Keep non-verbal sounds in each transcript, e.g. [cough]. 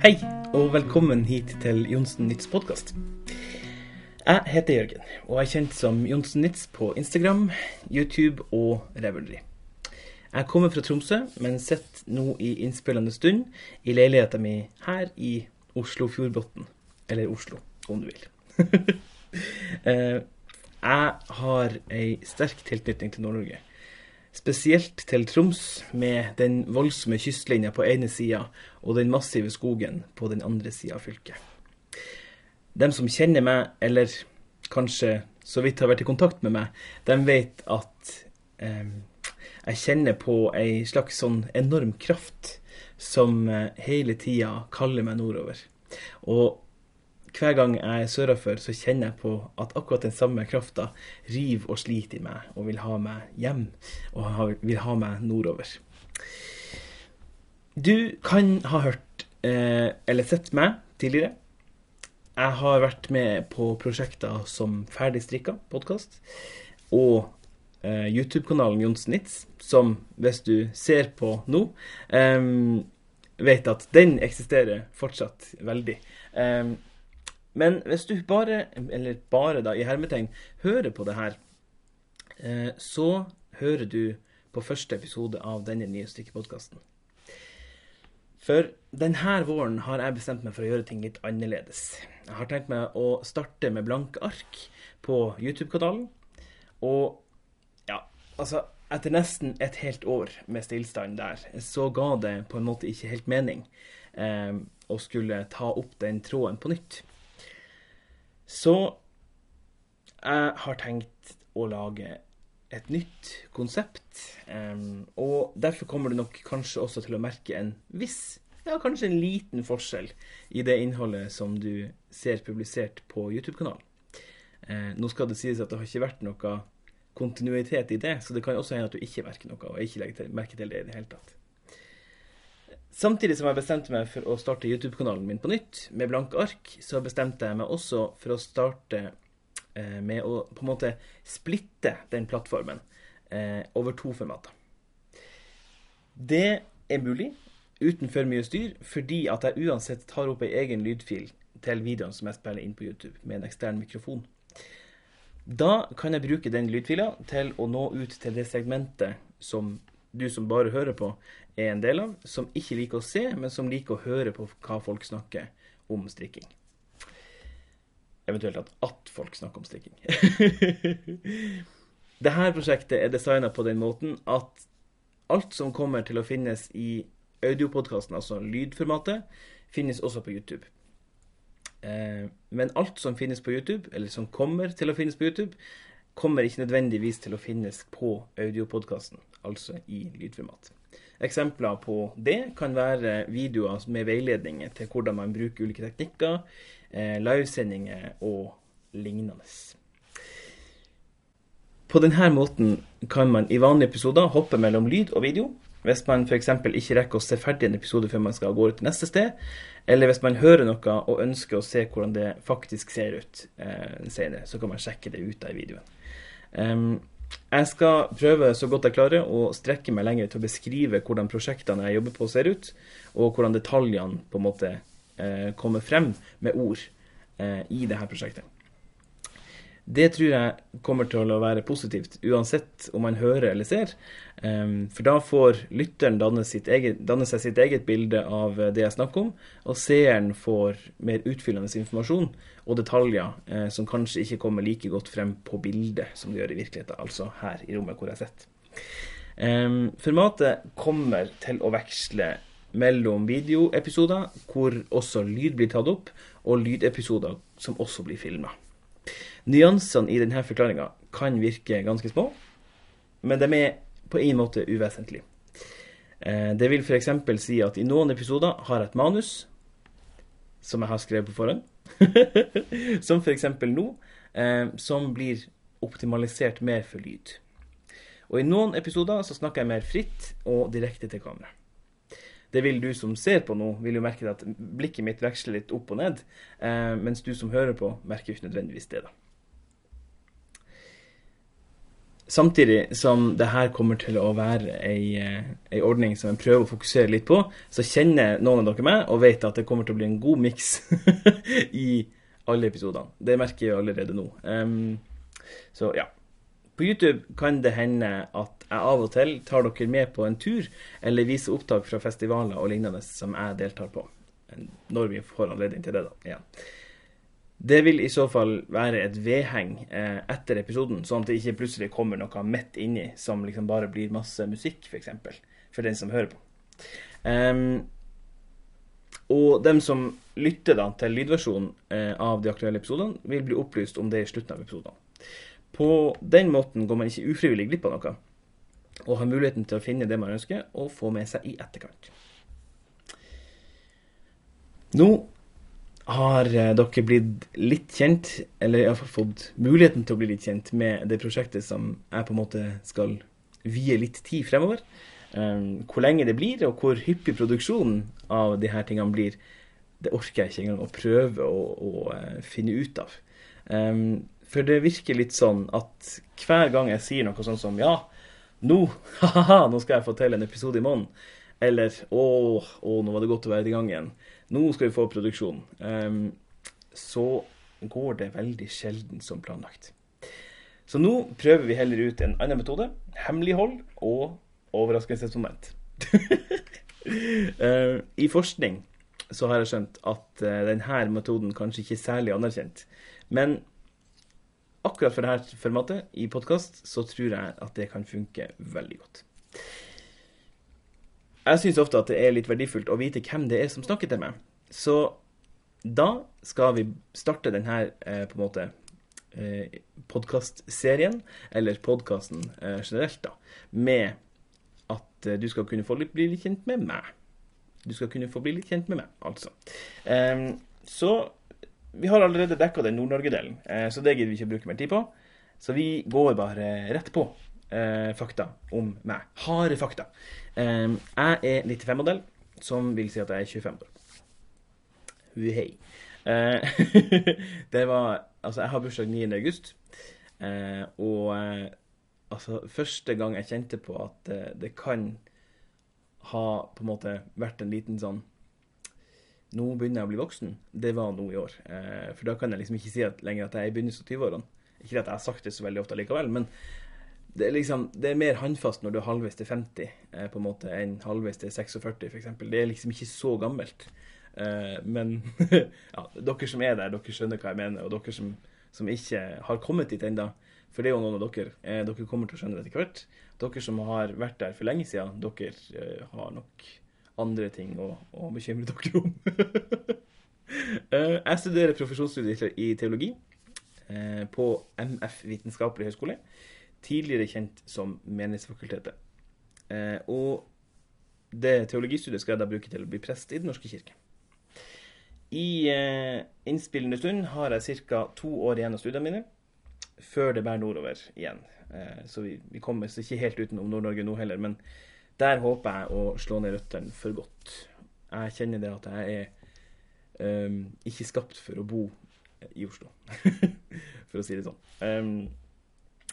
Hei, og velkommen hit til Johnsen Nytts podkast. Jeg heter Jørgen, og er kjent som Johnsen Nytts på Instagram, YouTube og Revelry. Jeg kommer fra Tromsø, men sitter nå i innspillende stund i leiligheten min her i Oslo Fjordbotn. Eller Oslo, om du vil. [laughs] Eh, jeg har ei sterk tilknytning til Nord-Norge. Spesielt til Troms, med den voldsomme kystlinja på ene sida og den massive skogen på den andre sida av fylket. De som kjenner meg, eller kanskje så vidt har vært i kontakt med meg, de vet at eh, jeg kjenner på ei slags sånn enorm kraft som eh, hele tida kaller meg nordover. Og hver gang jeg er sørafor, så kjenner jeg på at akkurat den samme krafta river og sliter i meg og vil ha meg hjem og vil ha meg nordover. Du kan ha hørt eh, eller sett meg tidligere. Jeg har vært med på prosjekter som Ferdigstrikka podkast og eh, YouTube-kanalen Jonsnitz, som hvis du ser på nå, eh, vet at den eksisterer fortsatt veldig. Eh, men hvis du bare, eller bare da, i hermetegn, hører på det her, eh, så hører du på første episode av denne nye strikkepodkasten. For denne våren har jeg bestemt meg for å gjøre ting litt annerledes. Jeg har tenkt meg å starte med blanke ark på YouTube-kanalen. Og ja, altså Etter nesten et helt år med stillstand der, så ga det på en måte ikke helt mening eh, å skulle ta opp den tråden på nytt. Så jeg har tenkt å lage et nytt konsept. Um, og derfor kommer du nok kanskje også til å merke en viss, ja, kanskje en liten forskjell i det innholdet som du ser publisert på YouTube-kanalen. Uh, nå skal det sies at det har ikke vært noe kontinuitet i det, så det kan også hende at du ikke merker noe, og ikke legger merke til det i det hele tatt. Samtidig som jeg bestemte meg for å starte YouTube-kanalen min på nytt, med blanke ark, så bestemte jeg meg også for å starte eh, med å på en måte splitte den plattformen eh, over to formater. Det er mulig uten for mye styr, fordi at jeg uansett tar opp ei egen lydfil til videoen som jeg spiller inn på YouTube, med en ekstern mikrofon. Da kan jeg bruke den lydfila til å nå ut til det segmentet som du som bare hører på, er en del av, som ikke liker å se, men som liker å høre på hva folk snakker om strikking. Eventuelt at, at folk snakker om strikking. [laughs] Dette prosjektet er designa på den måten at alt som kommer til å finnes i audiopodkasten, altså lydformatet, finnes også på YouTube. Eh, men alt som finnes på YouTube, eller som kommer til å finnes på YouTube, kommer ikke nødvendigvis til å finnes på audiopodkasten, altså i lydformat. Eksempler på det kan være videoer med veiledninger til hvordan man bruker ulike teknikker, eh, livesendinger og lignende. På denne måten kan man i vanlige episoder hoppe mellom lyd og video. Hvis man f.eks. ikke rekker å se ferdig en episode før man skal gå ut til neste sted, eller hvis man hører noe og ønsker å se hvordan det faktisk ser ut eh, senere, så kan man sjekke det ut av videoen. Um, jeg skal prøve så godt jeg klarer å strekke meg lenger til å beskrive hvordan prosjektene jeg jobber på ser ut, og hvordan detaljene på en måte eh, kommer frem med ord eh, i dette prosjektet. Det tror jeg kommer til å være positivt, uansett om man hører eller ser. Um, for da får lytteren danne, eget, danne, seg sitt eget bilde av det jeg snakker om, og seeren får mer utfyllende informasjon og detaljer eh, som kanskje ikke kommer like godt frem på bildet som det gjør i virkeligheten, altså her i rommet hvor jeg sitter. Um, formatet kommer til å veksle mellom videoepisoder, hvor også lyd blir tatt opp, og lydepisoder som også blir filma. Nyansene i denne forklaringa kan virke ganske små, men de er på en måte uvesentlige. Eh, det vil f.eks. si at i noen episoder har jeg et manus som jeg har skrevet på forhånd, [laughs] som f.eks. nå, eh, som blir optimalisert mer for lyd. Og i noen episoder så snakker jeg mer fritt og direkte til kamera. Det vil du som ser på nå, vil jo merke at blikket mitt veksler litt opp og ned, eh, mens du som hører på, merker jo ikke nødvendigvis det. da. Samtidig som det her kommer til å være ei, eh, ei ordning som jeg prøver å fokusere litt på, så kjenner noen av dere meg og vet at det kommer til å bli en god miks [laughs] i alle episodene. Det merker jeg allerede nå. Um, så ja. På YouTube kan det hende at jeg av og til tar dere med på en tur, eller viser opptak fra festivaler og lignende som jeg deltar på. Når vi får anledning til det, da. Ja. Det vil i så fall være et vedheng eh, etter episoden, sånn at det ikke plutselig kommer noe midt inni som liksom bare blir masse musikk, f.eks. For, eksempel, for den som hører på. Um, og dem som lytter da til lydversjonen eh, av de aktuelle episodene, vil bli opplyst om det i slutten av episodene. På den måten går man ikke ufrivillig glipp av noe, og har muligheten til å finne det man ønsker, og få med seg i etterkant. Nå har eh, dere blitt litt kjent, eller iallfall fått muligheten til å bli litt kjent med det prosjektet som jeg på en måte skal vie litt tid fremover. Um, hvor lenge det blir, og hvor hyppig produksjonen av de her tingene blir, det orker jeg ikke engang å prøve å, å uh, finne ut av. Um, for det virker litt sånn at hver gang jeg sier noe sånn som ja, nå, [laughs] ha-ha, nå skal jeg få til en episode i morgen, eller å, å, nå var det godt å være i gang igjen nå skal vi få produksjon, um, så går det veldig sjelden som planlagt. Så nå prøver vi heller ut en annen metode. Hemmelighold og overraskelsesmoment. uh, [laughs] I forskning så har jeg skjønt at uh, denne metoden kanskje ikke er særlig anerkjent. Men akkurat for dette formatet i podkast så tror jeg at det kan funke veldig godt. Jeg syns ofte at det er litt verdifullt å vite hvem det er som snakker til meg. Så da skal vi starte denne eh, på en måte eh, podkastserien, eller podkasten eh, generelt, da, med at du skal kunne få bli litt kjent med meg. Du skal kunne få bli litt kjent med meg, altså. Um, så vi har allerede dekka den Nord-Norge-delen, så det gidder vi ikke å bruke mer tid på. Så vi går bare rett på eh, fakta om meg. Harde fakta. Eh, jeg er 95-modell, som vil si at jeg er 25 år. Huhei. Eh, [laughs] det var Altså, jeg har bursdag 9. august, uh, og uh, altså Første gang jeg kjente på at det kan ha på en måte vært en liten sånn Nå begynner jeg å bli voksen. Det var nå i år. for da kan jeg liksom ikke si at lenger at jeg er i begynnelsen av 20-årene. Ikke at jeg har sagt det så veldig ofte likevel, men det er, liksom, det er mer håndfast når du er halvveis til 50 eh, på en måte, enn halvveis til 46 f.eks. Det er liksom ikke så gammelt. Eh, men [laughs] ja, dere som er der, dere skjønner hva jeg mener. Og dere som, som ikke har kommet dit ennå, for det er jo noen av dere, eh, dere kommer til å skjønne det etter hvert. Dere som har vært der for lenge siden, dere eh, har nok andre ting å, å bekymre dere om. [laughs] Eh, jeg studerer profesjonsstudier i teologi eh, på MF Vitenskapelig høgskole tidligere kjent som Menighetsfakultetet. Eh, og det teologistudiet skal jeg da bruke til å bli prest i Den norske kirke. I eh, innspillende stund har jeg ca. to år igjen av studiene mine, før det bærer nordover igjen. Eh, så vi, vi kommer oss ikke helt utenom Nord-Norge nå heller, men der håper jeg å slå ned røttene for godt. Jeg kjenner det at jeg er um, ikke skapt for å bo i Oslo, [laughs] for å si det sånn. Um,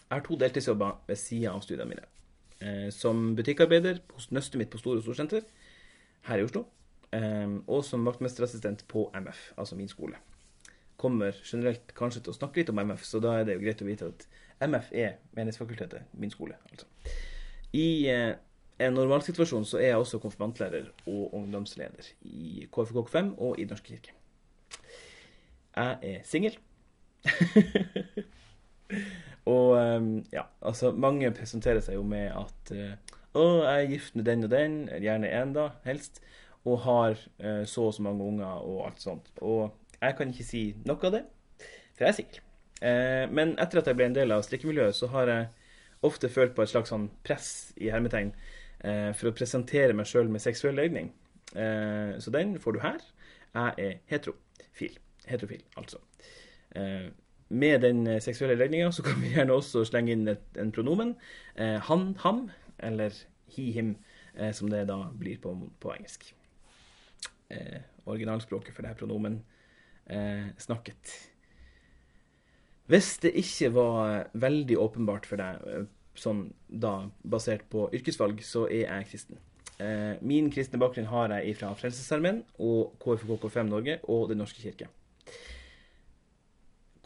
jeg har to deltidsjobber ved sida av studiene mine. Eh, som butikkarbeider hos nøstet mitt på Store Storsenter her i Oslo. Eh, og som vaktmesterassistent på MF, altså min skole. Kommer generelt kanskje til å snakke litt om MF, så da er det jo greit å vite at MF er Menighetsfakultetet, min skole. altså. I eh, en normalsituasjon så er jeg også konfirmantlærer og ungdomsleder i KFK5 og i Norske kirke. Jeg er singel. [laughs] Og ehm, ja, altså mange presenterer seg jo med at uh, å, jeg er gift med den og den, gjerne én, da, helst, og har uh, så og så mange unger og alt sånt. Og jeg kan ikke si noe av det, for jeg er singel. Uh, men etter at jeg ble en del av strikkemiljøet, så har jeg ofte følt på et slags sånn press i hermetegn for å presentere meg sjøl med seksuell legning. så den får du her. Jeg er heterofil. Heterofil, altså med den eh, seksuelle legninga så [laughs] kan vi gjerne også slenge inn et, en pronomen. Eh, han, ham, eller he, him, eh, som det da blir på, på engelsk. Eh, originalspråket for det her pronomen eh, snakket. Hvis det ikke var veldig åpenbart for deg, eh, sånn da basert på yrkesvalg, så er jeg kristen. Eh, min kristne bakgrunn har jeg fra Frelsesarmeen og KFK5 Norge og Den norske kirke.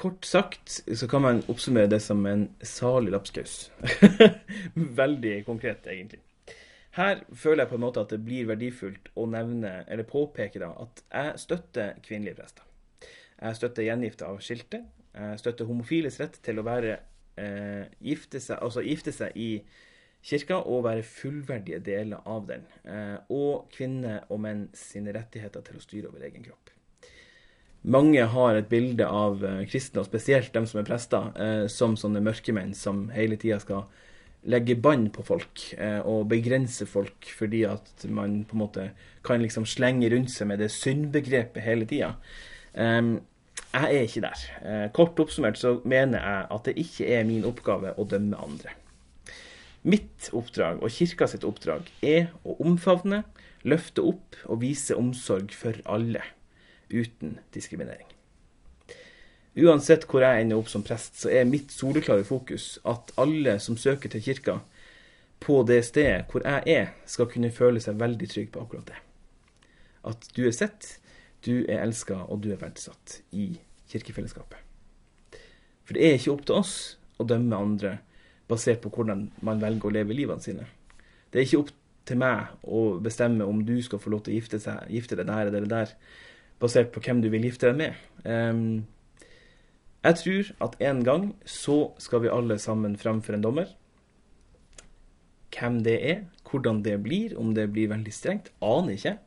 Kort sagt så kan man oppsummere det som en salig lapskaus. [laughs] Veldig konkret, egentlig. Her føler jeg på en måte at det blir verdifullt å nevne, eller påpeke da, at jeg støtter kvinnelige prester. Jeg støtter gjengifte av skilte. Jeg støtter homofiles rett til å være, eh, gifte, seg, altså gifte seg i kirka og være fullverdige deler av den. Eh, og kvinner og menn sine rettigheter til å styre over egen kropp. Mange har et bilde av eh, kristne, og spesielt dem som er prester, eh, som sånne mørkemenn som hele tida skal legge bånd på folk eh, og begrense folk fordi at man på en måte kan liksom slenge rundt seg med det syndbegrepet hele tida. Jeg er ikke der. Kort oppsummert så mener jeg at det ikke er min oppgave å dømme andre. Mitt oppdrag og kirka sitt oppdrag er å omfavne, løfte opp og vise omsorg for alle, uten diskriminering. Uansett hvor jeg ender opp som prest, så er mitt soleklare fokus at alle som søker til kirka, på det stedet hvor jeg er, skal kunne føle seg veldig trygg på akkurat det. At du er sett, du er elska, og du er verdsatt i kirkefellesskapet. For det er ikke opp til oss å dømme andre basert på hvordan man velger å leve livene sine. Det er ikke opp til meg å bestemme om du skal få lov til å gifte, seg, gifte deg der eller der, basert på hvem du vil gifte deg med. Um, jeg tror at en gang så skal vi alle sammen frem for en dommer. Hvem det er, hvordan det blir, om det blir veldig strengt, aner ikke.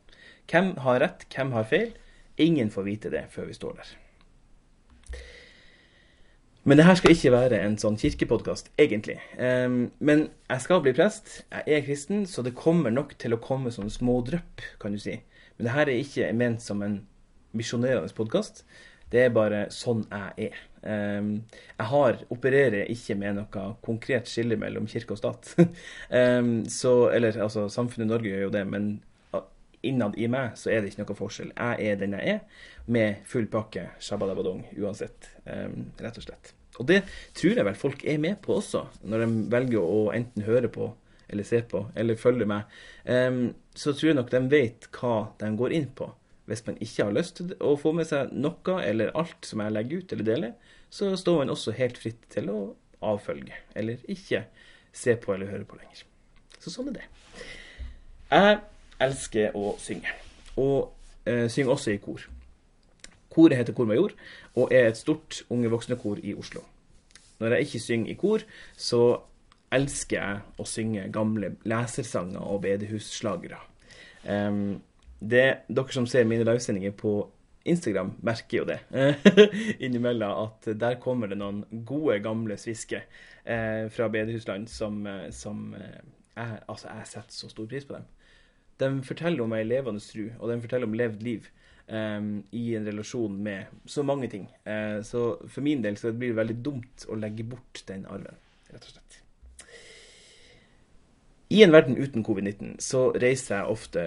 Hvem har rett, hvem har feil? Ingen får vite det før vi står der. Men det her skal ikke være en sånn kirkepodkast, egentlig. Um, men jeg skal bli prest. Jeg er kristen, så det kommer nok til å komme sånne små drypp, kan du si. Men det her er ikke ment som en misjonerende podkast. Det er bare sånn jeg er. Um, jeg har, opererer ikke med noe konkret skille mellom kirke og stat. um, [laughs] så, eller altså, samfunnet Norge gjør jo det, men innad i meg så er det ikke noe forskjell. Jeg er den jeg er, med full pakke shabadabadong uansett, um, rett og slett. Og det tror jeg vel folk er med på også, når de velger å enten høre på eller se på eller følge meg. så tror jeg nok de vet hva de går inn på. Hvis man ikke har lyst til å få med seg noe eller alt som jeg legger ut eller deler, så står man også helt fritt til å avfølge, eller ikke se på eller høre på lenger. Så sånn er det. Jeg elsker å synge, og eh, synger også i kor. Koret heter Kor Major, og er et stort unge voksne-kor i Oslo. Når jeg ikke synger i kor, så elsker jeg å synge gamle lesersanger og bedehusslagere. Um, det, dere som ser mine livesendinger på Instagram, merker jo det [laughs] innimellom at der kommer det noen gode, gamle svisker eh, fra bedehusland som, eh, som eh, jeg, altså, jeg setter så stor pris på dem. De forteller om ei levende tru, og de forteller om levd liv um, i en relasjon med så mange ting. Uh, så for min del så blir det veldig dumt å legge bort den arven, rett og slett. I en verden uten covid-19 så reiser jeg ofte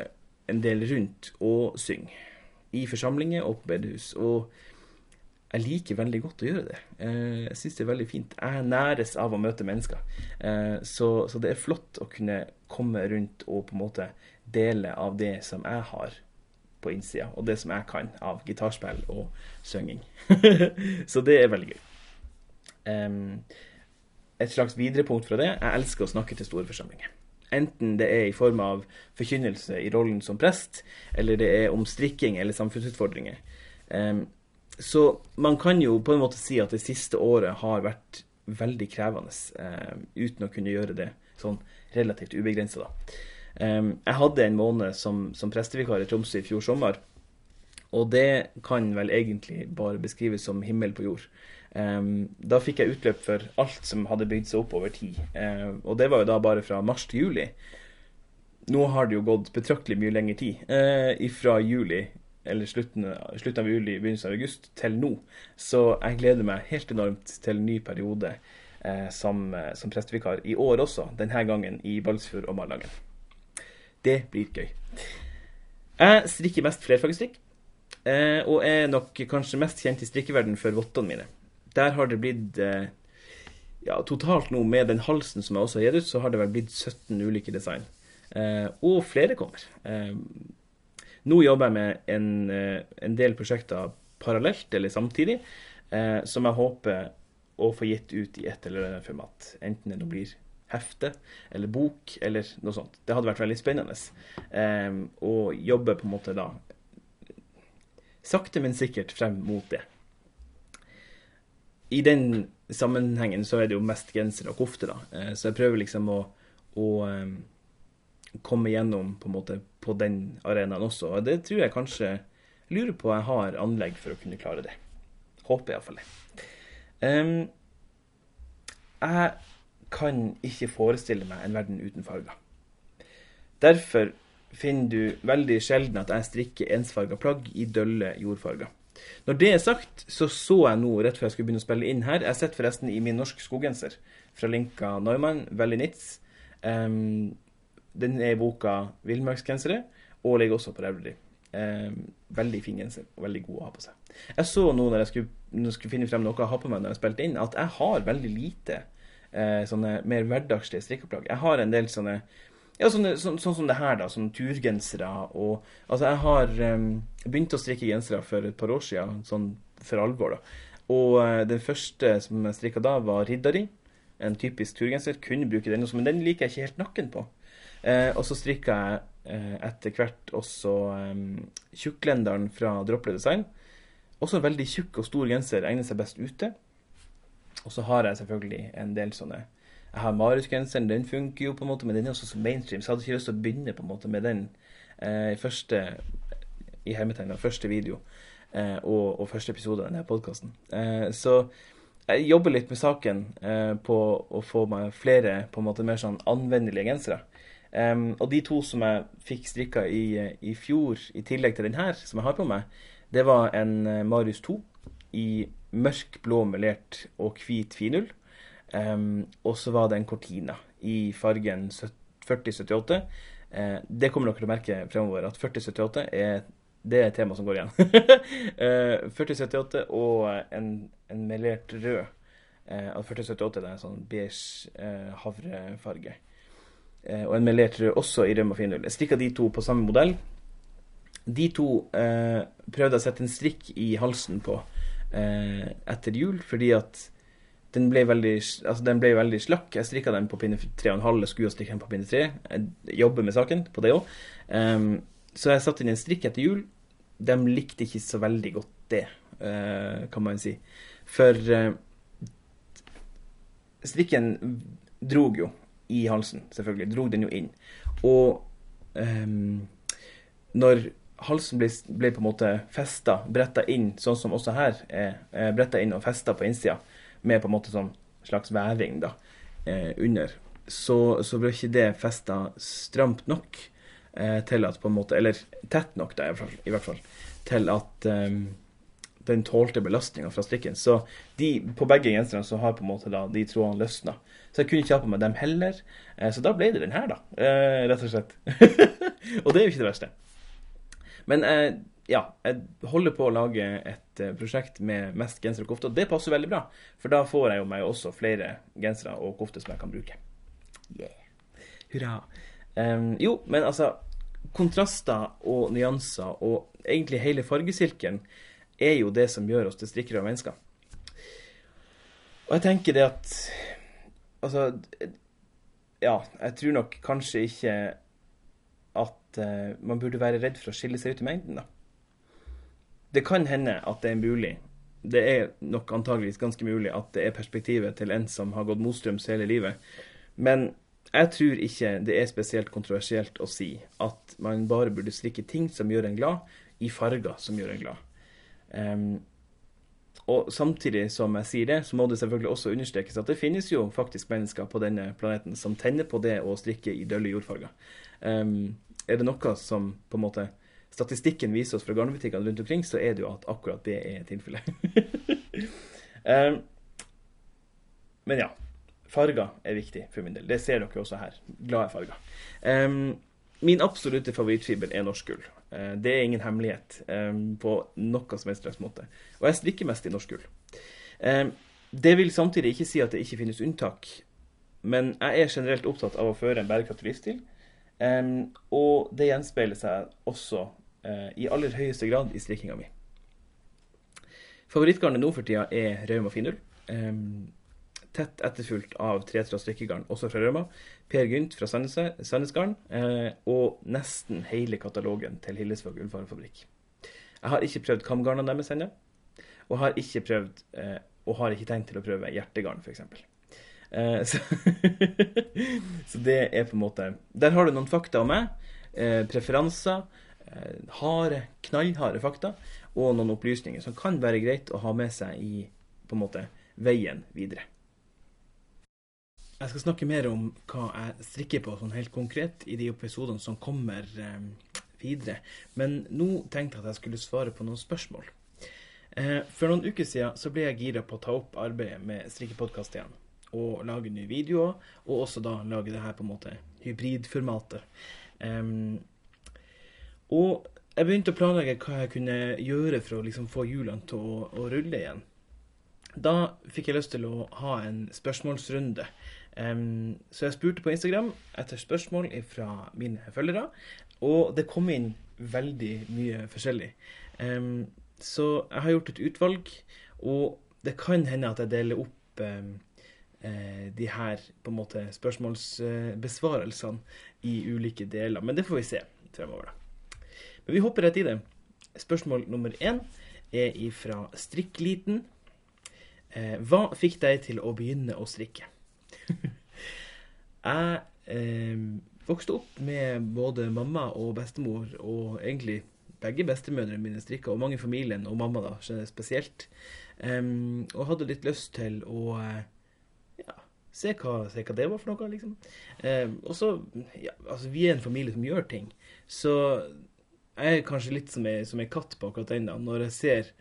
en del rundt og synge. I forsamlinger og på bedehus. Og jeg liker veldig godt å gjøre det. Eh, jeg syns det er veldig fint. Jeg næres av å møte mennesker. Eh, så, så, det er flott å kunne komme rundt og på en måte dele av det som jeg har på innsida, og det som jeg kan av gitarspill og synging. [laughs] så det er veldig gøy. et slags viderepunkt fra det. Jeg elsker å snakke til store forsamlinger. Enten det er i form av forkynnelse i rollen som prest, eller det er om strikking eller samfunnsutfordringer. Um, så man kan jo på en måte si at det siste året har vært veldig krevende, um, uten å kunne gjøre det sånn relativt ubegrensa, da. Um, jeg hadde en måned som, som prestevikar i Tromsø i fjor sommer, og det kan vel egentlig bare beskrives som himmel på jord. Um, da fikk jeg utløp for alt som hadde bygd seg opp over tid. Uh, og det var jo da bare fra mars til juli. Nå har det jo gått betraktelig mye lengre tid. Uh, fra juli, eller slutten, slutten, av juli, begynnelsen av august, til nå. Så jeg gleder meg helt enormt til en ny periode uh, som, som prestevikar i år også. Denne gangen i Balsfjord og Malangen. Det blir gøy. Jeg strikker mest flerfargestrikk. og er nok kanskje mest kjent i strikkeverden for vottene mine der har det blitt eh, ja, totalt nå, med den halsen som jeg også har gitt ut, så har det vel blitt 17 ulike design. Eh, og flere kommer. Eh, nå jobber jeg med en, eh, en, del prosjekter parallelt eller samtidig, eh, som jeg håper å få gitt ut i et eller annet format. Enten det blir hefte eller bok eller noe sånt. Det hadde vært veldig spennende eh, å jobbe på en måte da sakte, men sikkert frem mot det. I den sammenhengen så er det jo mest genser og kofte, da. Eh, så jeg prøver liksom å, å um, komme gjennom på måte på den arenaen også. Og det tror jeg kanskje lurer på jeg har anlegg for å kunne klare det. Håper iallfall det. Um, jeg kan ikke forestille meg en verden uten farger. Derfor finner du veldig sjelden at jeg strikker ensfarga plagg i dølle jordfarger. Når det er sagt, så så jeg nå rett før jeg skulle begynne å spille inn her Jeg sitter forresten i min norsk skoggenser fra Linka Neumann, veldig nits. Um, den er i boka 'Villmarksgensere' og ligger også på Ravelry. Um, veldig fin genser og veldig god å ha på seg. Jeg så nå når jeg skulle, når jeg skulle finne frem noe å ha på meg når jeg spilte inn, at jeg har veldig lite uh, sånne mer hverdagslige strikkeopplag. Jeg har en del sånne ja, sånn, sånn, sånn, som det her, da. Sånn turgensere og Altså, jeg har um, begynt å strikke gensere for et par år siden, sånn for alvor, da. Og uh, den første som jeg strikka da, var Riddari. En typisk turgenser. Kunne bruke den også, men den liker jeg ikke helt nakken på. Uh, og så strikka jeg uh, etter hvert også um, Tjukklenderen fra Dropple Design. Også en veldig tjukk og stor genser. Egner seg best ute. Og så har jeg selvfølgelig en del sånne jeg har Marius-genseren, den funker jo på en måte, men den er også så mainstream, så jeg hadde ikke lyst til å begynne på en måte med den eh, første i hermetegna, første video eh, og, og, første episode av denne podkasten. Eh, så jeg jobber litt med saken eh, på å få meg flere på en måte mer sånn anvendelige gensere. Um, og de to som jeg fikk strikka i, i, fjor, i tillegg til den her, som jeg har på meg, det var en uh, Marius 2 i mørk blå melert og hvit finull. Um, og så var det en Cortina i fargen 4078. Uh, det kommer dere til å merke fremover, at 4078 er det er et tema som går igjen. [laughs] uh, 4078 og en, en melert rød. Uh, 4078 det er en sånn beige uh, havrefarge. Og en melert rød også i røm og. Jeg strikka de to på samme modell. De to prøvde jeg å sette en strikk i halsen på etter jul, fordi at den ble veldig, altså den ble veldig slakk. Jeg strikka den på pinne 3,5. Jeg skulle jo strikke den på pinne 3. Jeg jobber med saken på det òg. Um, ehm, så jeg satte inn en strikk etter jul. De likte ikke så veldig godt det, uh, kan man si. For uh, strikken drog jo i halsen, selvfølgelig. Drog den jo inn. Og um, når halsen ble, ble, på en måte festa, bretta inn, sånn som også her er, er bretta inn og festa på innsida, med på en måte sånn slags væring da, eh, under, så, så, ble ikke det festa stramt nok eh, til at på en måte Eller tett nok, da, i hvert fall til at eh, den tålte belastninga fra strikken. Så de, på begge genserne så har på en måte da de trådene løsna. Så jeg kunne ikke ha på meg dem heller. Eh, så da ble det den her, da. Eh, rett og slett. [laughs] og det er jo ikke det verste. Men eh, ja, jeg holder på å lage et uh, prosjekt med mest gensere og kofter. Det passer veldig bra, for da får jeg jo meg også flere gensere og kofter som jeg kan bruke. Yeah. Hurra. Um, jo, men altså Kontraster og nyanser og egentlig hele fargesirkelen er jo det som gjør oss til strikkere og mennesker. Og jeg tenker det at Altså Ja, jeg tror nok kanskje ikke at uh, man burde være redd for å skille seg ut i mengden, da. Det kan hende at det er mulig. Det er nok antageligvis ganske mulig at det er perspektivet til en som har gått motstrøms hele livet. Men jeg tror ikke det er spesielt kontroversielt å si at man bare burde strikke ting som gjør en glad, i farger som gjør en glad. Um, og samtidig som jeg sier det, så må det selvfølgelig også understrekes at det finnes jo faktisk mennesker på denne planeten som tenner på det å strikke i dølle jordfarger. Um, er det noe som på en måte statistikken viser oss fra garnbutikkene rundt omkring, så er det jo at akkurat det er tilfellet. um, [laughs] men ja. Farger er viktig for min del. Det ser dere også her. Glade farger. Um, min absolutte favorittfiber er norsk gull. Uh, det er ingen hemmelighet um, på noe som helst slags måte. Og jeg strikker mest i norsk gull. Det vil samtidig ikke si at det ikke finnes unntak. Men jeg er generelt opptatt av å føre en bærekraftig livsstil. Um, og det gjenspeiler seg også i aller høyeste grad i strikkinga mi. Favorittgarnet nå for tida er Rauma Finull. Tett etterfulgt av Tretråd strikkegarn, også fra Rauma. Per Gynt fra Sandnesgarden. Uh, og nesten hele katalogen til Hillesvåg ullvarefabrikk. Jeg har ikke prøvd kamgarnene deres ennå. Og har ikke prøvd, uh, og har ikke tenkt til å prøve hjertegarn, f.eks. Eh, så, [laughs] så, det er på en måte Der har du noen fakta om meg. Eh, preferanser. Eh, harde, knallharde fakta. Og noen opplysninger som kan være greit å ha med seg i på en måte veien videre. Jeg skal snakke mer om hva jeg strikker på sånn helt konkret i de episodene som kommer eh, videre. Men nå tenkte jeg at jeg skulle svare på noen spørsmål. Eh, for noen uker siden så ble jeg gira på å ta opp arbeidet med strikkepodkast igjen og lage nye videoer, og også da lage det her på en måte hybridformatet. Um, og jeg begynte å planlegge hva jeg kunne gjøre for å liksom få hjulene til å, å, rulle igjen. Da fikk jeg lyst til å ha en spørsmålsrunde. Um, så jeg spurte på Instagram etter spørsmål fra mine følgere, og det kom inn veldig mye forskjellig. Um, så jeg har gjort et utvalg, og det kan hende at jeg deler opp um, de her på en måte spørsmålsbesvarelsene i ulike deler. Men det får vi se fremover, da. Men vi hopper rett i det. Spørsmål nummer én er ifra Strikkliten. Eh, hva fikk deg til å begynne å strikke? [laughs] jeg eh, vokste opp med både mamma og bestemor, og egentlig begge bestemødrene mine strikka, og mange i familien, og mamma da, spesielt. Um, og hadde litt lyst til å ja, Se hva, se hva, det var for noe, liksom. Um, og så ja, Altså, vi er en familie som gjør ting. Så jeg er kanskje litt som ei, som ei katt på akkurat den, da. Når jeg ser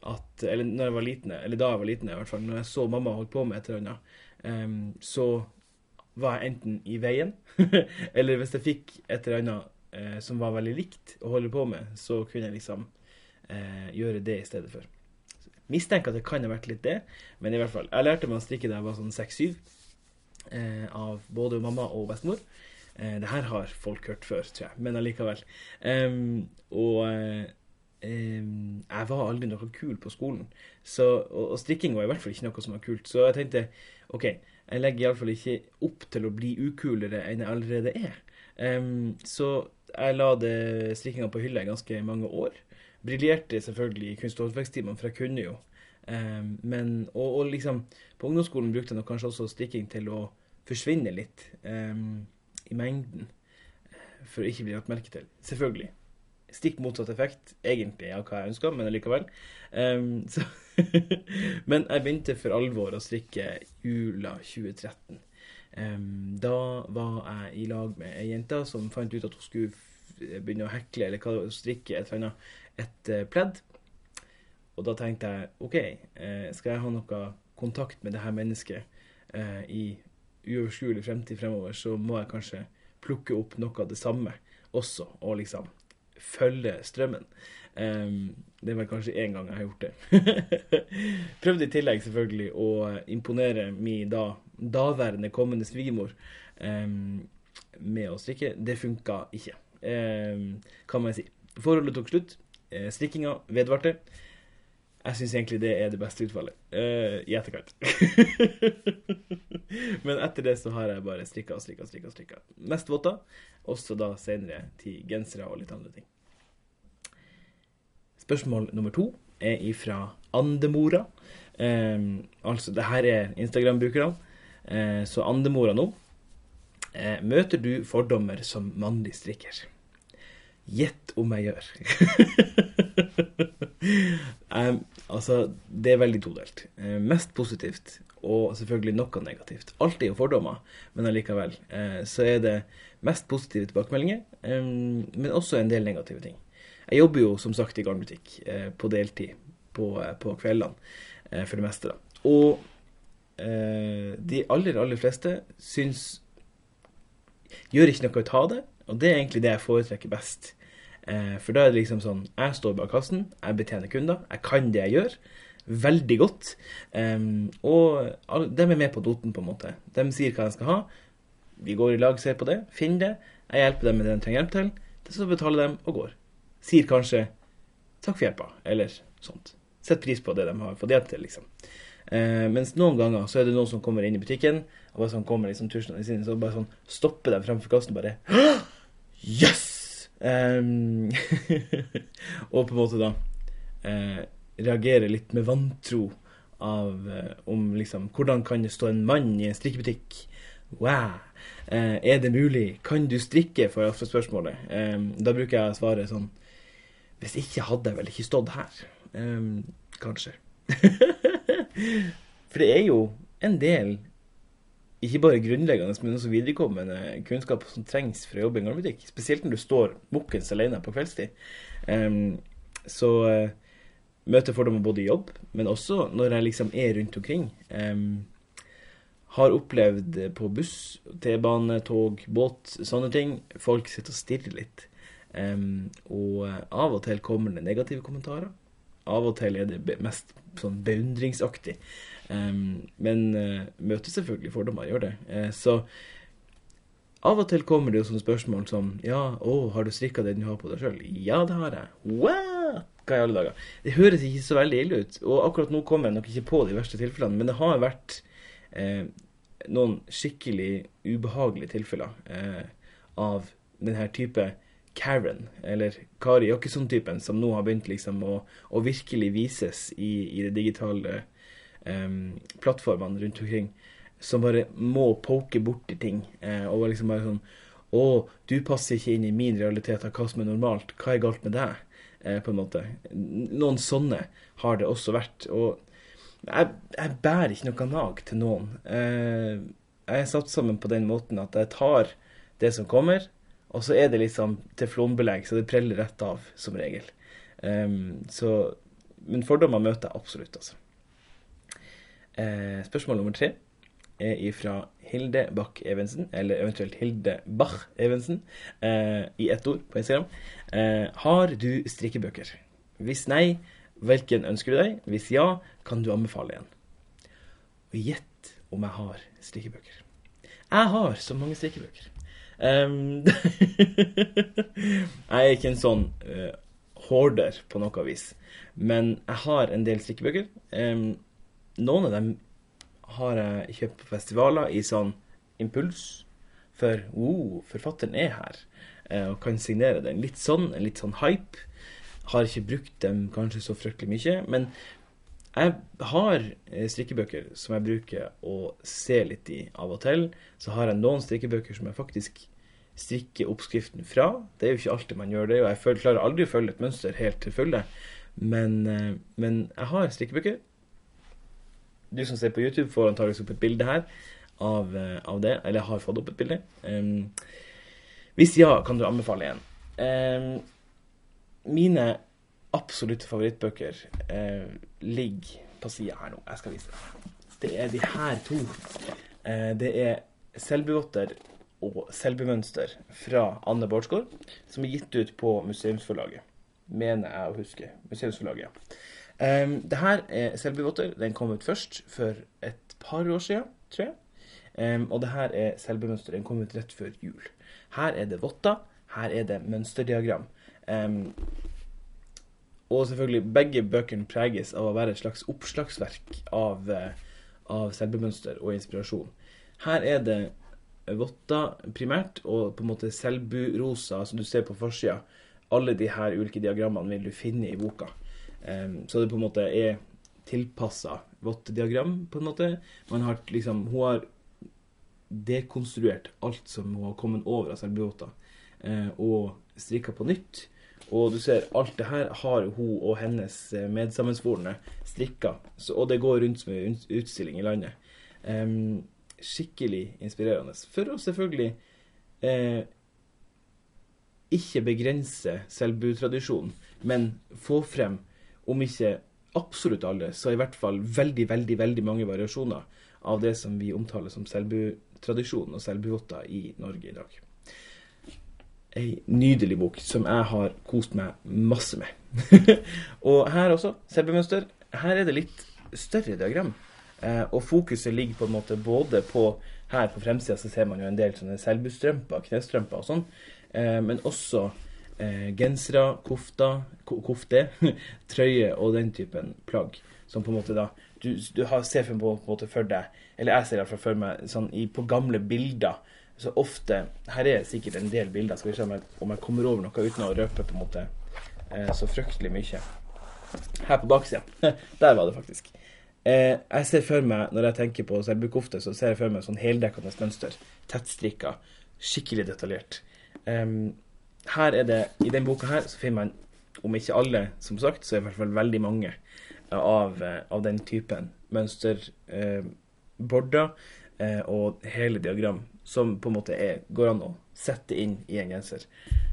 at Eller når jeg var liten, eller da jeg var liten, i hvert fall. Når jeg så mamma holdt på med et eller annet, um, så var jeg enten i veien, [laughs] eller hvis jeg fikk et eller annet uh, som var veldig likt å holde på med, så kunne jeg liksom uh, gjøre det i stedet for. Mistenker at det kan ha vært litt det, men i hvert fall. Jeg lærte meg å strikke da jeg var sånn seks-syv eh, av både mamma og bestemor. Eh, det her har folk hørt før, tror jeg, men allikevel. Um, og um, jeg var aldri noe kul på skolen, så, og, og, strikking var i hvert fall ikke noe som var kult. Så jeg tenkte OK, jeg legger iallfall ikke opp til å bli ukulere enn jeg allerede er. Um, så jeg la det strikkinga på hylla i ganske mange år. Briljerte selvfølgelig i kunst- og håndverkstimene, for jeg kunne jo Um, men, og, og, liksom På ungdomsskolen brukte jeg nok kanskje også strikking til å forsvinne litt um, i mengden. For å ikke bli lagt merke til. Selvfølgelig. Stikk motsatt effekt, egentlig, av hva jeg ønska, men allikevel. [laughs] Um, men jeg begynte for alvor å strikke jula 2013. da var jeg i lag med ei jente som fant ut at hun skulle begynne å hekle eller hva, strikke et annet et uh, pledd. Og da tenkte jeg OK, eh, skal jeg ha noe kontakt med det her mennesket uh, i uoverskuelig fremtid fremover, så må jeg kanskje plukke opp noe av det samme også, og liksom følge strømmen. Um, det er vel kanskje én gang jeg har gjort det. [laughs] Prøvde i tillegg selvfølgelig å imponere min da daværende kommende svigermor um, med å strikke. Det funka ikke, um, kan man si. Forholdet tok slutt. Strikkinga vedvarte. Jeg syns egentlig det er det beste utfallet. Uh, I etterkant. [laughs] Men etter det så har jeg bare strikka og strikka og strikka. strikka. Mest votter. Også da senere til gensere og litt andre ting. Spørsmål nummer to er ifra Andemora. Um, altså, det her er Instagram-brukerne. Uh, så Andemora nå. Uh, møter du fordommer som mannlig strikker? Gjett om jeg gjør. [laughs] [laughs] um, altså, det er veldig todelt. Uh, mest positivt, og selvfølgelig noe negativt. Alt er jo fordommer, men allikevel uh, så er det mest positive tilbakemeldinger, um, men også en del negative ting. Jeg jobber jo som sagt i garnbutikk uh, på deltid på, på kveldene, for det meste. da. Og de aller, aller fleste syns Gjør ikke noe ut av det, og det er egentlig det jeg foretrekker best. Eh, for da er det liksom sånn Jeg står bak kassen, jeg betjener kunder, jeg kan det jeg gjør. veldig godt. Og de er med på doten, på en måte. De sier hva de skal ha. Vi går i lag, ser på det, finner det. Jeg hjelper dem med det de trenger hjelp til. Så betaler de og går. Sier kanskje 'takk for hjelpa', eller sånt. Sett pris på det de har fått hjelp til, liksom. Uh, mens noen ganger så er det noen som kommer inn i butikken, og bare sånn kommer liksom tuslende inn, så bare sånn stopper dem fremfor kassen og bare [gasps] Yes! Um, [laughs] og på en måte da eh, reagere litt med vantro av eh, om liksom Hvordan kan det stå en mann i en strikkebutikk? Wow! Eh, er det mulig? Kan du strikke? får jeg ofte spørsmålet. Um, da bruker jeg å svare sånn Hvis ikke hadde jeg vel ikke stått her. Um, kanskje. [laughs] For det er jo en del ikke bare grunnleggende, men også viderekommende kunnskap som trengs for å jobbe i en garnbutikk. Spesielt når du står mukkens alene på kveldstid. Um, så uh, møter fordommer både i jobb, men også når jeg liksom er rundt omkring. Um, har opplevd på buss, T-bane, tog, båt, sånne ting. Folk sitter og stirrer litt. Um, og uh, av og til kommer det negative kommentarer. Av og til er det mest sånn beundringsaktig. Men uh, møter selvfølgelig fordommer, gjør det. Uh, så av og til kommer det jo sånne spørsmål som Ja, å, har du strikka det du har på deg sjøl? Ja, det har jeg. What? Hva i alle dager? Det høres ikke så veldig ille ut. Og akkurat nå kommer jeg nok ikke på de verste tilfellene, men det har vært eh, noen skikkelig ubehagelige tilfeller eh, av denne type Karen, eller Kari Jakkesson-typen, som nå har begynt liksom å, å virkelig vises i, i det digitale um, plattformene rundt omkring som bare må poke borti ting. Uh, og liksom bare sånn Å, du passer ikke inn i min realitet av hva som er normalt. Hva er galt med deg? Uh, på en måte. Noen sånne har det også vært. Og jeg, jeg bærer ikke noe nag til noen. Uh, jeg er satt sammen på den måten at jeg tar det som kommer, og så er det liksom teflonbelegg, så det preller rett av, som regel. Så, men fordommer møter jeg absolutt, altså. Eh, spørsmål nummer tre er ifra Hilde Bach-Evensen, eller eventuelt Hilde Bach-Evensen, eh, i ett ord på Instagram. Eh, har du strikkebøker? Hvis nei, hvilken ønsker du deg? Hvis ja, kan du anbefale en? Og gjett om jeg har strikkebøker. Jeg har så mange strikkebøker. Um, [laughs] jeg er ikke en sånn uh, hoarder på noe vis, men jeg har en del strikkebøker. Um, noen av dem har jeg kjøpt på festivaler i sånn impuls. For oh, forfatteren er her eh, og kan signere den. Litt sånn, litt sånn hype. Har ikke brukt dem kanskje så fryktelig mye. Men jeg har eh, strikkebøker som jeg bruker å se litt i av og til. Så har jeg noen strikkebøker som jeg faktisk strikker oppskriften fra. Det er jo ikke alltid man gjør det, og jeg klarer aldri å følge et mønster helt til fulle. Men, eh, men jeg har strikkebøker du som ser på YouTube, får antakeligvis opp et bilde her av, eh, av, det. Eller har fått opp et bilde. Um, hvis ja, kan du anbefale en. Um, mine absolutte favorittbøker uh, ligger på sida her nå. Jeg skal vise deg. Det er de her to. Uh, det er Selbuvotter og Selbumønster fra Anne Bårdsgaard, som er gitt ut på Museumsforlaget. Mener jeg å huske. Museumsforlaget, ja. Um, det her er Selbuvotter. Den kom ut først for et par år siden, tror jeg. Um, og det her er selbemønster. Den kom ut rett før jul. Her er det votter. Her er det mønsterdiagram. Um, og selvfølgelig, begge bøkene preges av å være et slags oppslagsverk av, uh, av selbumønster og inspirasjon. Her er det votter primært, og på en måte selburosa, som du ser på forsida. Alle de her ulike diagrammene vil du finne i boka. Um, så det på en måte er tilpassa diagram på en måte. Man har liksom Hun har dekonstruert alt som hun har kommet over av Selbuota, uh, og strikka på nytt. Og du ser, alt det her har hun og hennes eh, medsammensvorne strikka. Så, og det går rundt som en utstilling i landet. Um, skikkelig inspirerende. For å selvfølgelig eh, ikke begrense selbutradisjonen, men få frem om ikke absolutt alle, så i hvert fall veldig, veldig, veldig mange variasjoner av det som vi omtaler som selbutradisjon og selbuvotter i Norge i dag. Ei nydelig bok som jeg har kost meg masse med. [laughs] og her også, selbumønster. her er det litt større diagram. Eh, og fokuset ligger på en måte både på Her på fremsida så ser man jo en del sånne selbustrømper, knestrømper og sånn, eh, men også eh, gensere, kofter, kofte, [laughs] trøye og den typen plagg. Som på en måte da Du, du har, ser på, en måte for deg, eller jeg ser iallfall for meg, sånn i, på gamle bilder så ofte Her er sikkert en del bilder, skal vi se om jeg, om jeg kommer over noe uten å røpe på en måte eh, så fryktelig mye. Her på baksida. [laughs] Der var det faktisk. Eh, jeg ser for meg, når jeg tenker på selbukofte, så ser jeg for meg sånn heldekkende mønster. Tettstrikka. Skikkelig detaljert. Um, her er det, I den boka her så finner man, om ikke alle, som sagt, så er det i hvert fall veldig mange av, eh, av den typen mønsterborder eh, eh, og hele diagram som på en måte er, går an å sette inn i en genser.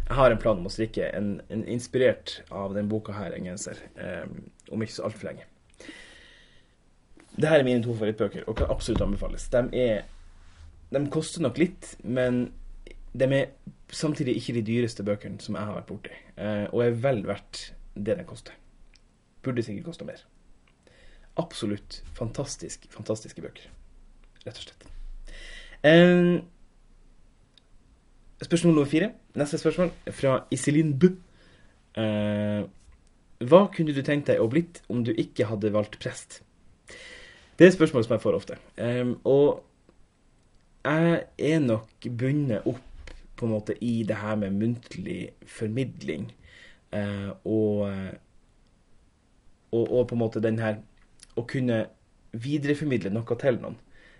Jeg har en plan om å strikke en, en inspirert av den boka her, en genser, eh, om ikke så altfor lenge. Dette er mine to favorittbøker, og kan absolutt anbefales. De, er, de koster nok litt, men de er samtidig ikke de dyreste bøkene som jeg har vært borti, eh, og er vel verdt det den koster. Burde sikkert kosta mer. Absolutt fantastisk, fantastiske bøker, rett og slett. Um, spørsmål nummer fire. Neste spørsmål fra Iselin B. Uh, hva kunne du tenkt deg å blitt om du ikke hadde valgt prest? Det er spørsmål som jeg får ofte. Um, og jeg er nok bundet opp på en måte i det her med muntlig formidling. Eh, og, og, og, på en måte den her Å kunne videreformidle noe til noen.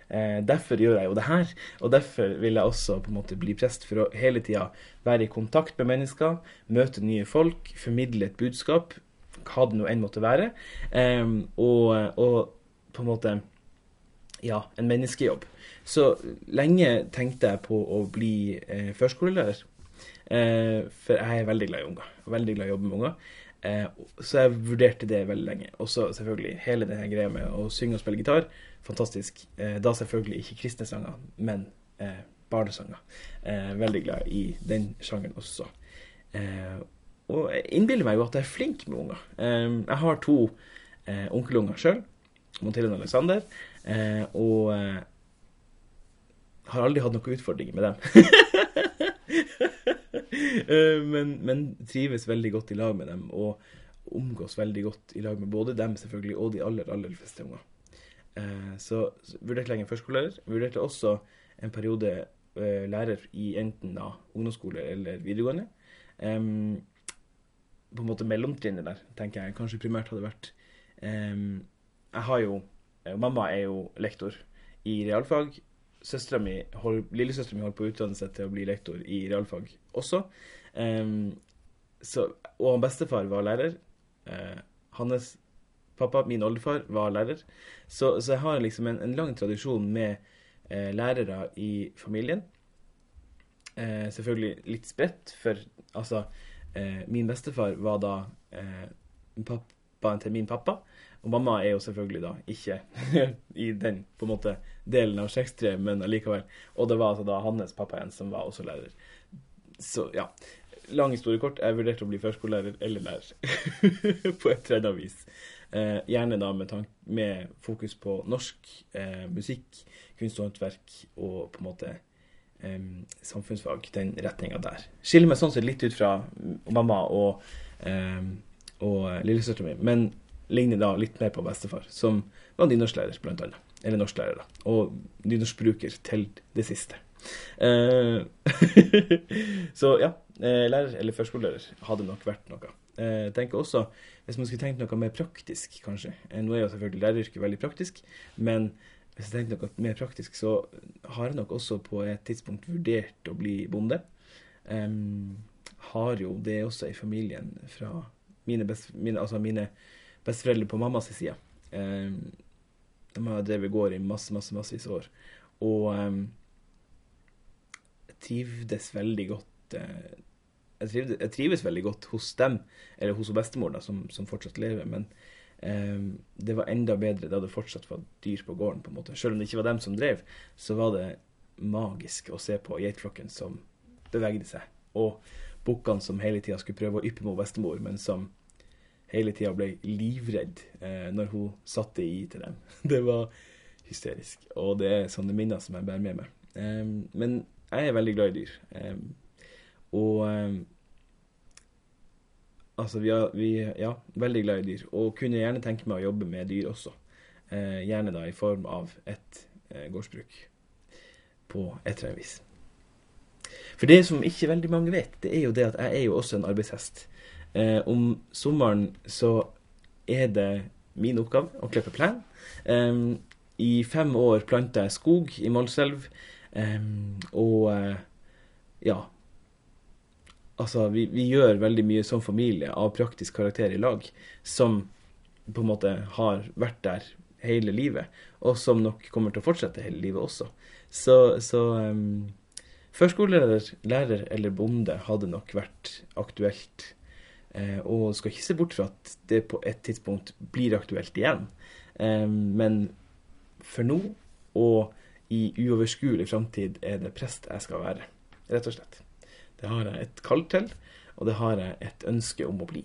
Eh, derfor gjør jeg jo det her, og derfor vil jeg også på en måte bli prest. For å hele tida være i kontakt med mennesker, møte nye folk, formidle et budskap, hva det nå enn måtte være. Eh, og, og, på en måte ja, en menneskejobb. Så lenge tenkte jeg på å bli eh, førskolelærer. Eh, for jeg er veldig glad i unger. Veldig glad i å jobbe med unger. Eh, så jeg vurderte det veldig lenge. Og så selvfølgelig hele denne greia med å synge og spille gitar fantastisk. Eh, da selvfølgelig ikke kristne sanger, men eh, barnesanger. Eh, veldig glad i den sjangeren også. Eh, og jeg innbiller meg jo at jeg er flink med unger. Jeg har to onkelunger sjøl, Montillen Alexander, og har aldri hatt noen utfordringer med dem. [laughs] men, men, trives veldig godt i lag med dem, og omgås veldig godt i lag med både dem selvfølgelig og de aller, aller fleste unger. Eh, så, vurderte lenge førskolelærer. Vurderte også en periode eh, lærer i enten da ungdomsskole eller videregående. På en måte mellomtrinnet der, tenker jeg kanskje primært hadde vært Jeg har jo Mamma er jo lektor i realfag. Søstera mi, Lillesøstera mi holder på å utdanne seg til å bli lektor i realfag også. Um, så, og bestefar var lærer. Uh, hans Pappa, min oldefar, var lærer. Så, så jeg har liksom en, en lang tradisjon med uh, lærere i familien. Uh, selvfølgelig litt spredt, for altså Min bestefar var da pappaen til min pappa. Og mamma er jo selvfølgelig da ikke [laughs] i den på en måte delen av slektstreet, men allikevel. Og det var altså da hans pappa igjen som var også lærer. Så ja. Lang historie kort. Jeg vurderte å bli førskolelærer eller lærer. [laughs] på et eller vis. Eh, gjerne da med, med, fokus på norsk eh, musikk, kunst og håndverk og på en måte eh, samfunnsfag, den retninga der. Skiller meg sånn sett litt ut fra mamma og, og lillesøstera mi, men ligner da litt mer på bestefar, som var nynorsklærer, blant annet. Eller norsklærer, da. Og nynorskbruker til det siste. Eh, [laughs] så ja, lærer eller førskolelærer hadde nok vært noe. Jeg tenker også hvis man skulle tenkt noe mer praktisk, kanskje eh, Nå er jo selvfølgelig læreryrket veldig praktisk, men hvis jeg tenker noe mer praktisk, så har jeg nok også på et tidspunkt vurdert å bli bonde. Um, har jo det også i familien fra mine, best, mine, altså mine besteforeldre på mammas side. Um, de har drevet gård i masse, masse, massevis år. Og um, trivdes veldig godt uh, jeg, trives, jeg, trives, veldig godt hos dem, eller hos bestemor, da, som, som fortsatt lever. Men Um, det var enda bedre da det fortsatt var dyr på gården. på en måte. Selv om det ikke var dem som drev, så var det magisk å se på geitflokken som bevegde seg. Og bukkene som hele tida skulle prøve å yppe mot bestemor, men som hele tida ble livredd eh, når hun satte i til dem. [laughs] Det var hysterisk. Og det er sånne minner som jeg bærer med meg. Um, men jeg er veldig glad i dyr. Um, og um, Altså, vi er, vi, ja, veldig glad i dyr. Og kunne gjerne tenke meg å jobbe med dyr også. Uh, gjerne da i form av et uh, gårdsbruk. På et eller annet vis. For det som ikke veldig mange vet, det er jo det at jeg er jo også en arbeidshest. Uh, om sommeren så er det min oppgave å klippe plen. Eh, i fem år planta jeg skog i Målselv. Og uh, ja Altså, vi, vi, gjør veldig mye som familie av praktisk karakter i lag, som på en måte har vært der hele livet, og som nok kommer til å fortsette hele livet også. Så, så um, førskolelærer, lærer eller bonde hadde nok vært aktuelt. Uh, og skal ikke se bort fra at det på et tidspunkt blir aktuelt igjen. Um, men for nå og i uoverskuelig framtid er det prest jeg skal være. Rett og slett. Det har jeg et kall til, og det har jeg et ønske om å bli.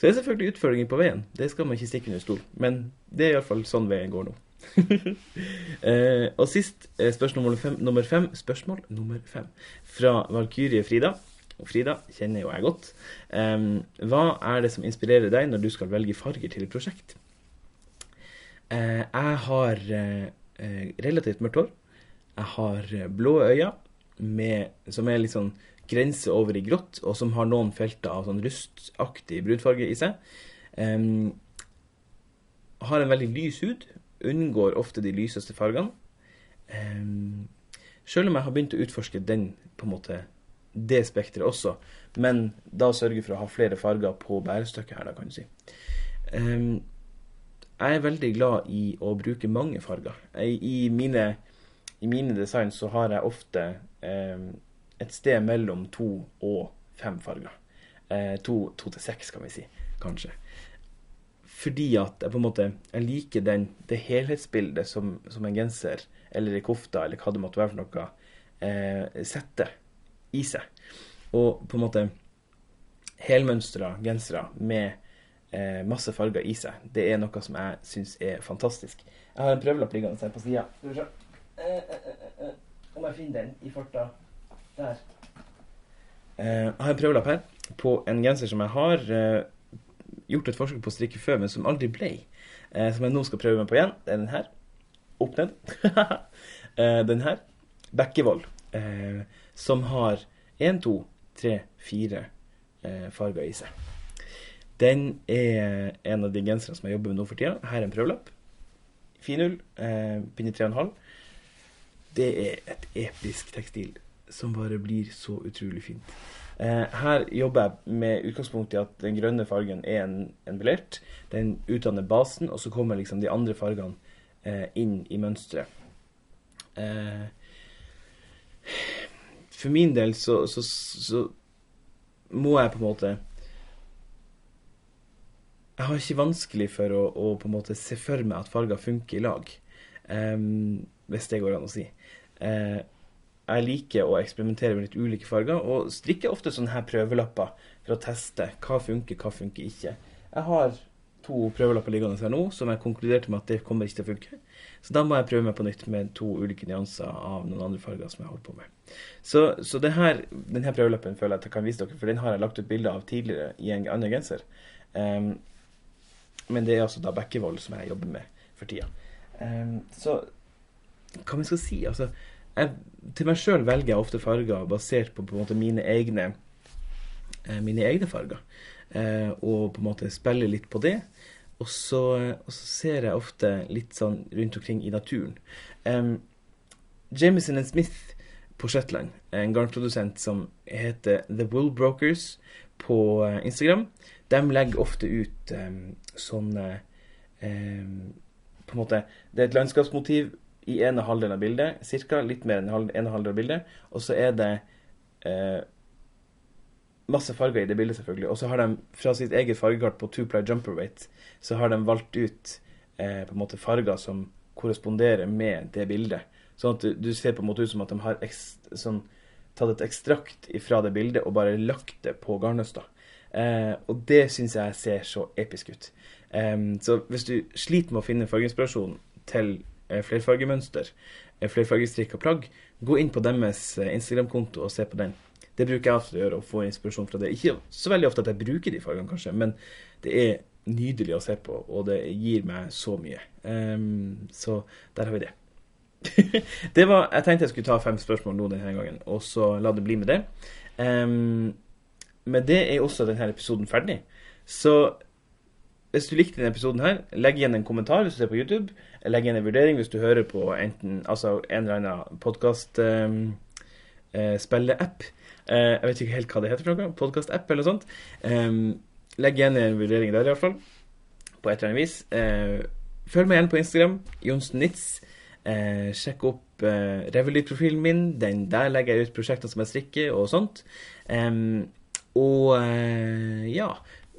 Så det er selvfølgelig utfordringer på veien. Det skal man ikke stikke under stol. Men det er iallfall sånn veien går nå. [laughs] eh, og sist eh, spørsmål nummer fem, nummer fem, Spørsmål nummer fem fra Valkyrie Frida. Og Frida kjenner jo jeg godt. Eh, hva er det som inspirerer deg når du skal velge farger til et prosjekt? Eh, jeg har eh, relativt mørkt hår. Jeg har eh, blå øyne med, som er litt sånn grense over i grått, og som har noen felter av sånn rustaktig brunfarge i seg. Um, har en veldig lys hud. Unngår ofte de lyseste fargene. Um, selv om jeg har begynt å utforske den på en måte det spekteret også, men da sørge for å ha flere farger på bærestykket her, da, kan du si. Um, jeg er veldig glad i å bruke mange farger. Jeg, i, mine, I mine design så har jeg ofte eh, et sted mellom to og fem farger. Eh, to, to, til seks, kan vi si. Kanskje. Fordi at jeg på en måte jeg liker den, det helhetsbildet som, som en genser eller ei kofte eller hva det måtte være for noe, eh, setter i seg. Og på en måte helmønstra gensere med eh, masse farger i seg. Det er noe som jeg syns er fantastisk. Jeg har en prøvelapp liggende her på sida. Skal vi se eh, om jeg finner den i farta. Der. Eh, jeg har en prøvelapp her på en genser som jeg har gjort et forsøk på å strikke før, men som aldri ble. som jeg nå skal prøve meg på igjen. Det er den her. Opp ned. [laughs] den her. Bekkevoll. Som har én, to, tre, fire farger i seg. Den er en av de genserne som jeg jobber med nå for tida. Her er en prøvelapp. Finull, eh, pinne 3,5. Det er et episk tekstil som bare blir så utrolig fint. Eh, her jobber jeg med utgangspunkt i at den grønne fargen er en, en belert. Den utdanner basen, og så kommer liksom de andre fargene eh, inn i mønsteret. Eh, for min del så, så, så må jeg på en måte jeg har ikke vanskelig for å, å, på en måte se for meg at farger funker i lag. Um, hvis det går an å si. Uh, jeg liker å eksperimentere med litt ulike farger, og strikker ofte sånne her prøvelapper for å teste hva funker, hva funker ikke. Jeg har to prøvelapper liggende her nå som jeg konkluderte med at det kommer ikke til å funke. Så da må jeg prøve meg på nytt med to ulike nyanser av noen andre farger som jeg holder på med. Så, så her, denne prøveløpen føler jeg at jeg kan vise dere, for den har jeg lagt ut bilde av tidligere i en annen genser. Um, men det er altså da Bekkevold som jeg jobber med for tida. Um, så hva vi skal si? Altså, jeg, til meg sjøl velger jeg ofte farger basert på, på en måte mine egne eh, mine egne farger. Eh, og på en måte spiller litt på det. Og så, og så, ser jeg ofte litt sånn rundt omkring i naturen. Um, Jameson Smith på Shetland, en garnprodusent som heter The Wool Brokers på eh, Instagram, de legger ofte ut um, sånne um, På en måte Det er et landskapsmotiv i ene halvdel av bildet, cirka, litt mer enn en halvdel av bildet, og så er det uh, masse farger i det bildet, selvfølgelig. Og så har de fra sitt eget fargekart på Two Ply Jumper Weight, så har de valgt ut eh, på en måte farger som korresponderer med det bildet. Sånn at du, ser på en måte ut som at de har sånn, tatt et ekstrakt fra det bildet og bare lagt det på garnnøsta. Eh, og det syns jeg ser så episk ut. Eh, så hvis du sliter med å finne fargeinspirasjon til eh, flerfargemønster, eh, og plagg, gå inn på deres eh, Instagram-konto og se på den. Det bruker jeg ofte å gjøre, å få inspirasjon fra det. Ikke så veldig ofte at jeg bruker de fargene, kanskje, men det er nydelig å se på, og det gir meg så mye. Um, så der har vi det. [laughs] det var, jeg tenkte jeg skulle ta fem spørsmål nå denne gangen, og så la det bli med det. Um, men det er også denne episoden ferdig. Så hvis du likte denne episoden her, legg igjen en kommentar hvis du ser på YouTube. Legg igjen en vurdering hvis du hører på enten, altså en eller annen podkast-spilleapp. Um, uh, Eh, jeg vet ikke helt hva det heter for noe. Podkast-app eller noe sånt. Eh, legg igjen en vurdering der, i hvert fall. På et eller annet vis. Uh, følg meg igjen på Instagram. Johnsen-Nitz. Uh, sjekk opp eh, Revolut-profilen min. Den Der legger jeg ut prosjekter som jeg strikker, og sånt. Um, og ja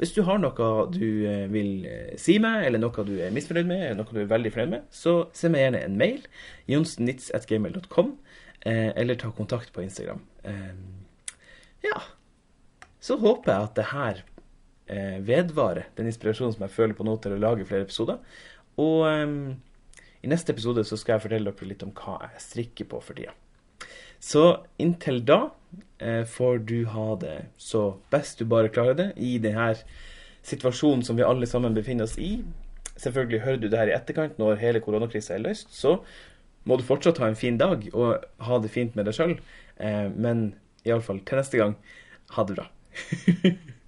hvis du har noe du eh, vil eh, si meg, eller noe du er misfornøyd med, eller noe du er veldig fornøyd med, så send meg gjerne en mail. jonsnitz.gmail.com, eh, eller ta kontakt på Instagram. Ja. Så håper jeg at det her vedvarer, den inspirasjonen som jeg føler på nå til å lage flere episoder. Og i neste episode så skal jeg fortelle dere litt om hva jeg strikker på for tida. Så inntil da eh, får du ha det så best du bare klarer det i denne situasjonen som vi alle sammen befinner oss i. Selvfølgelig hører du det her i etterkant når hele koronakrisa er løst. Så må du fortsatt ha en fin dag og ha det fint med deg sjøl. Eh, men iallfall til neste gang, ha det bra. [laughs]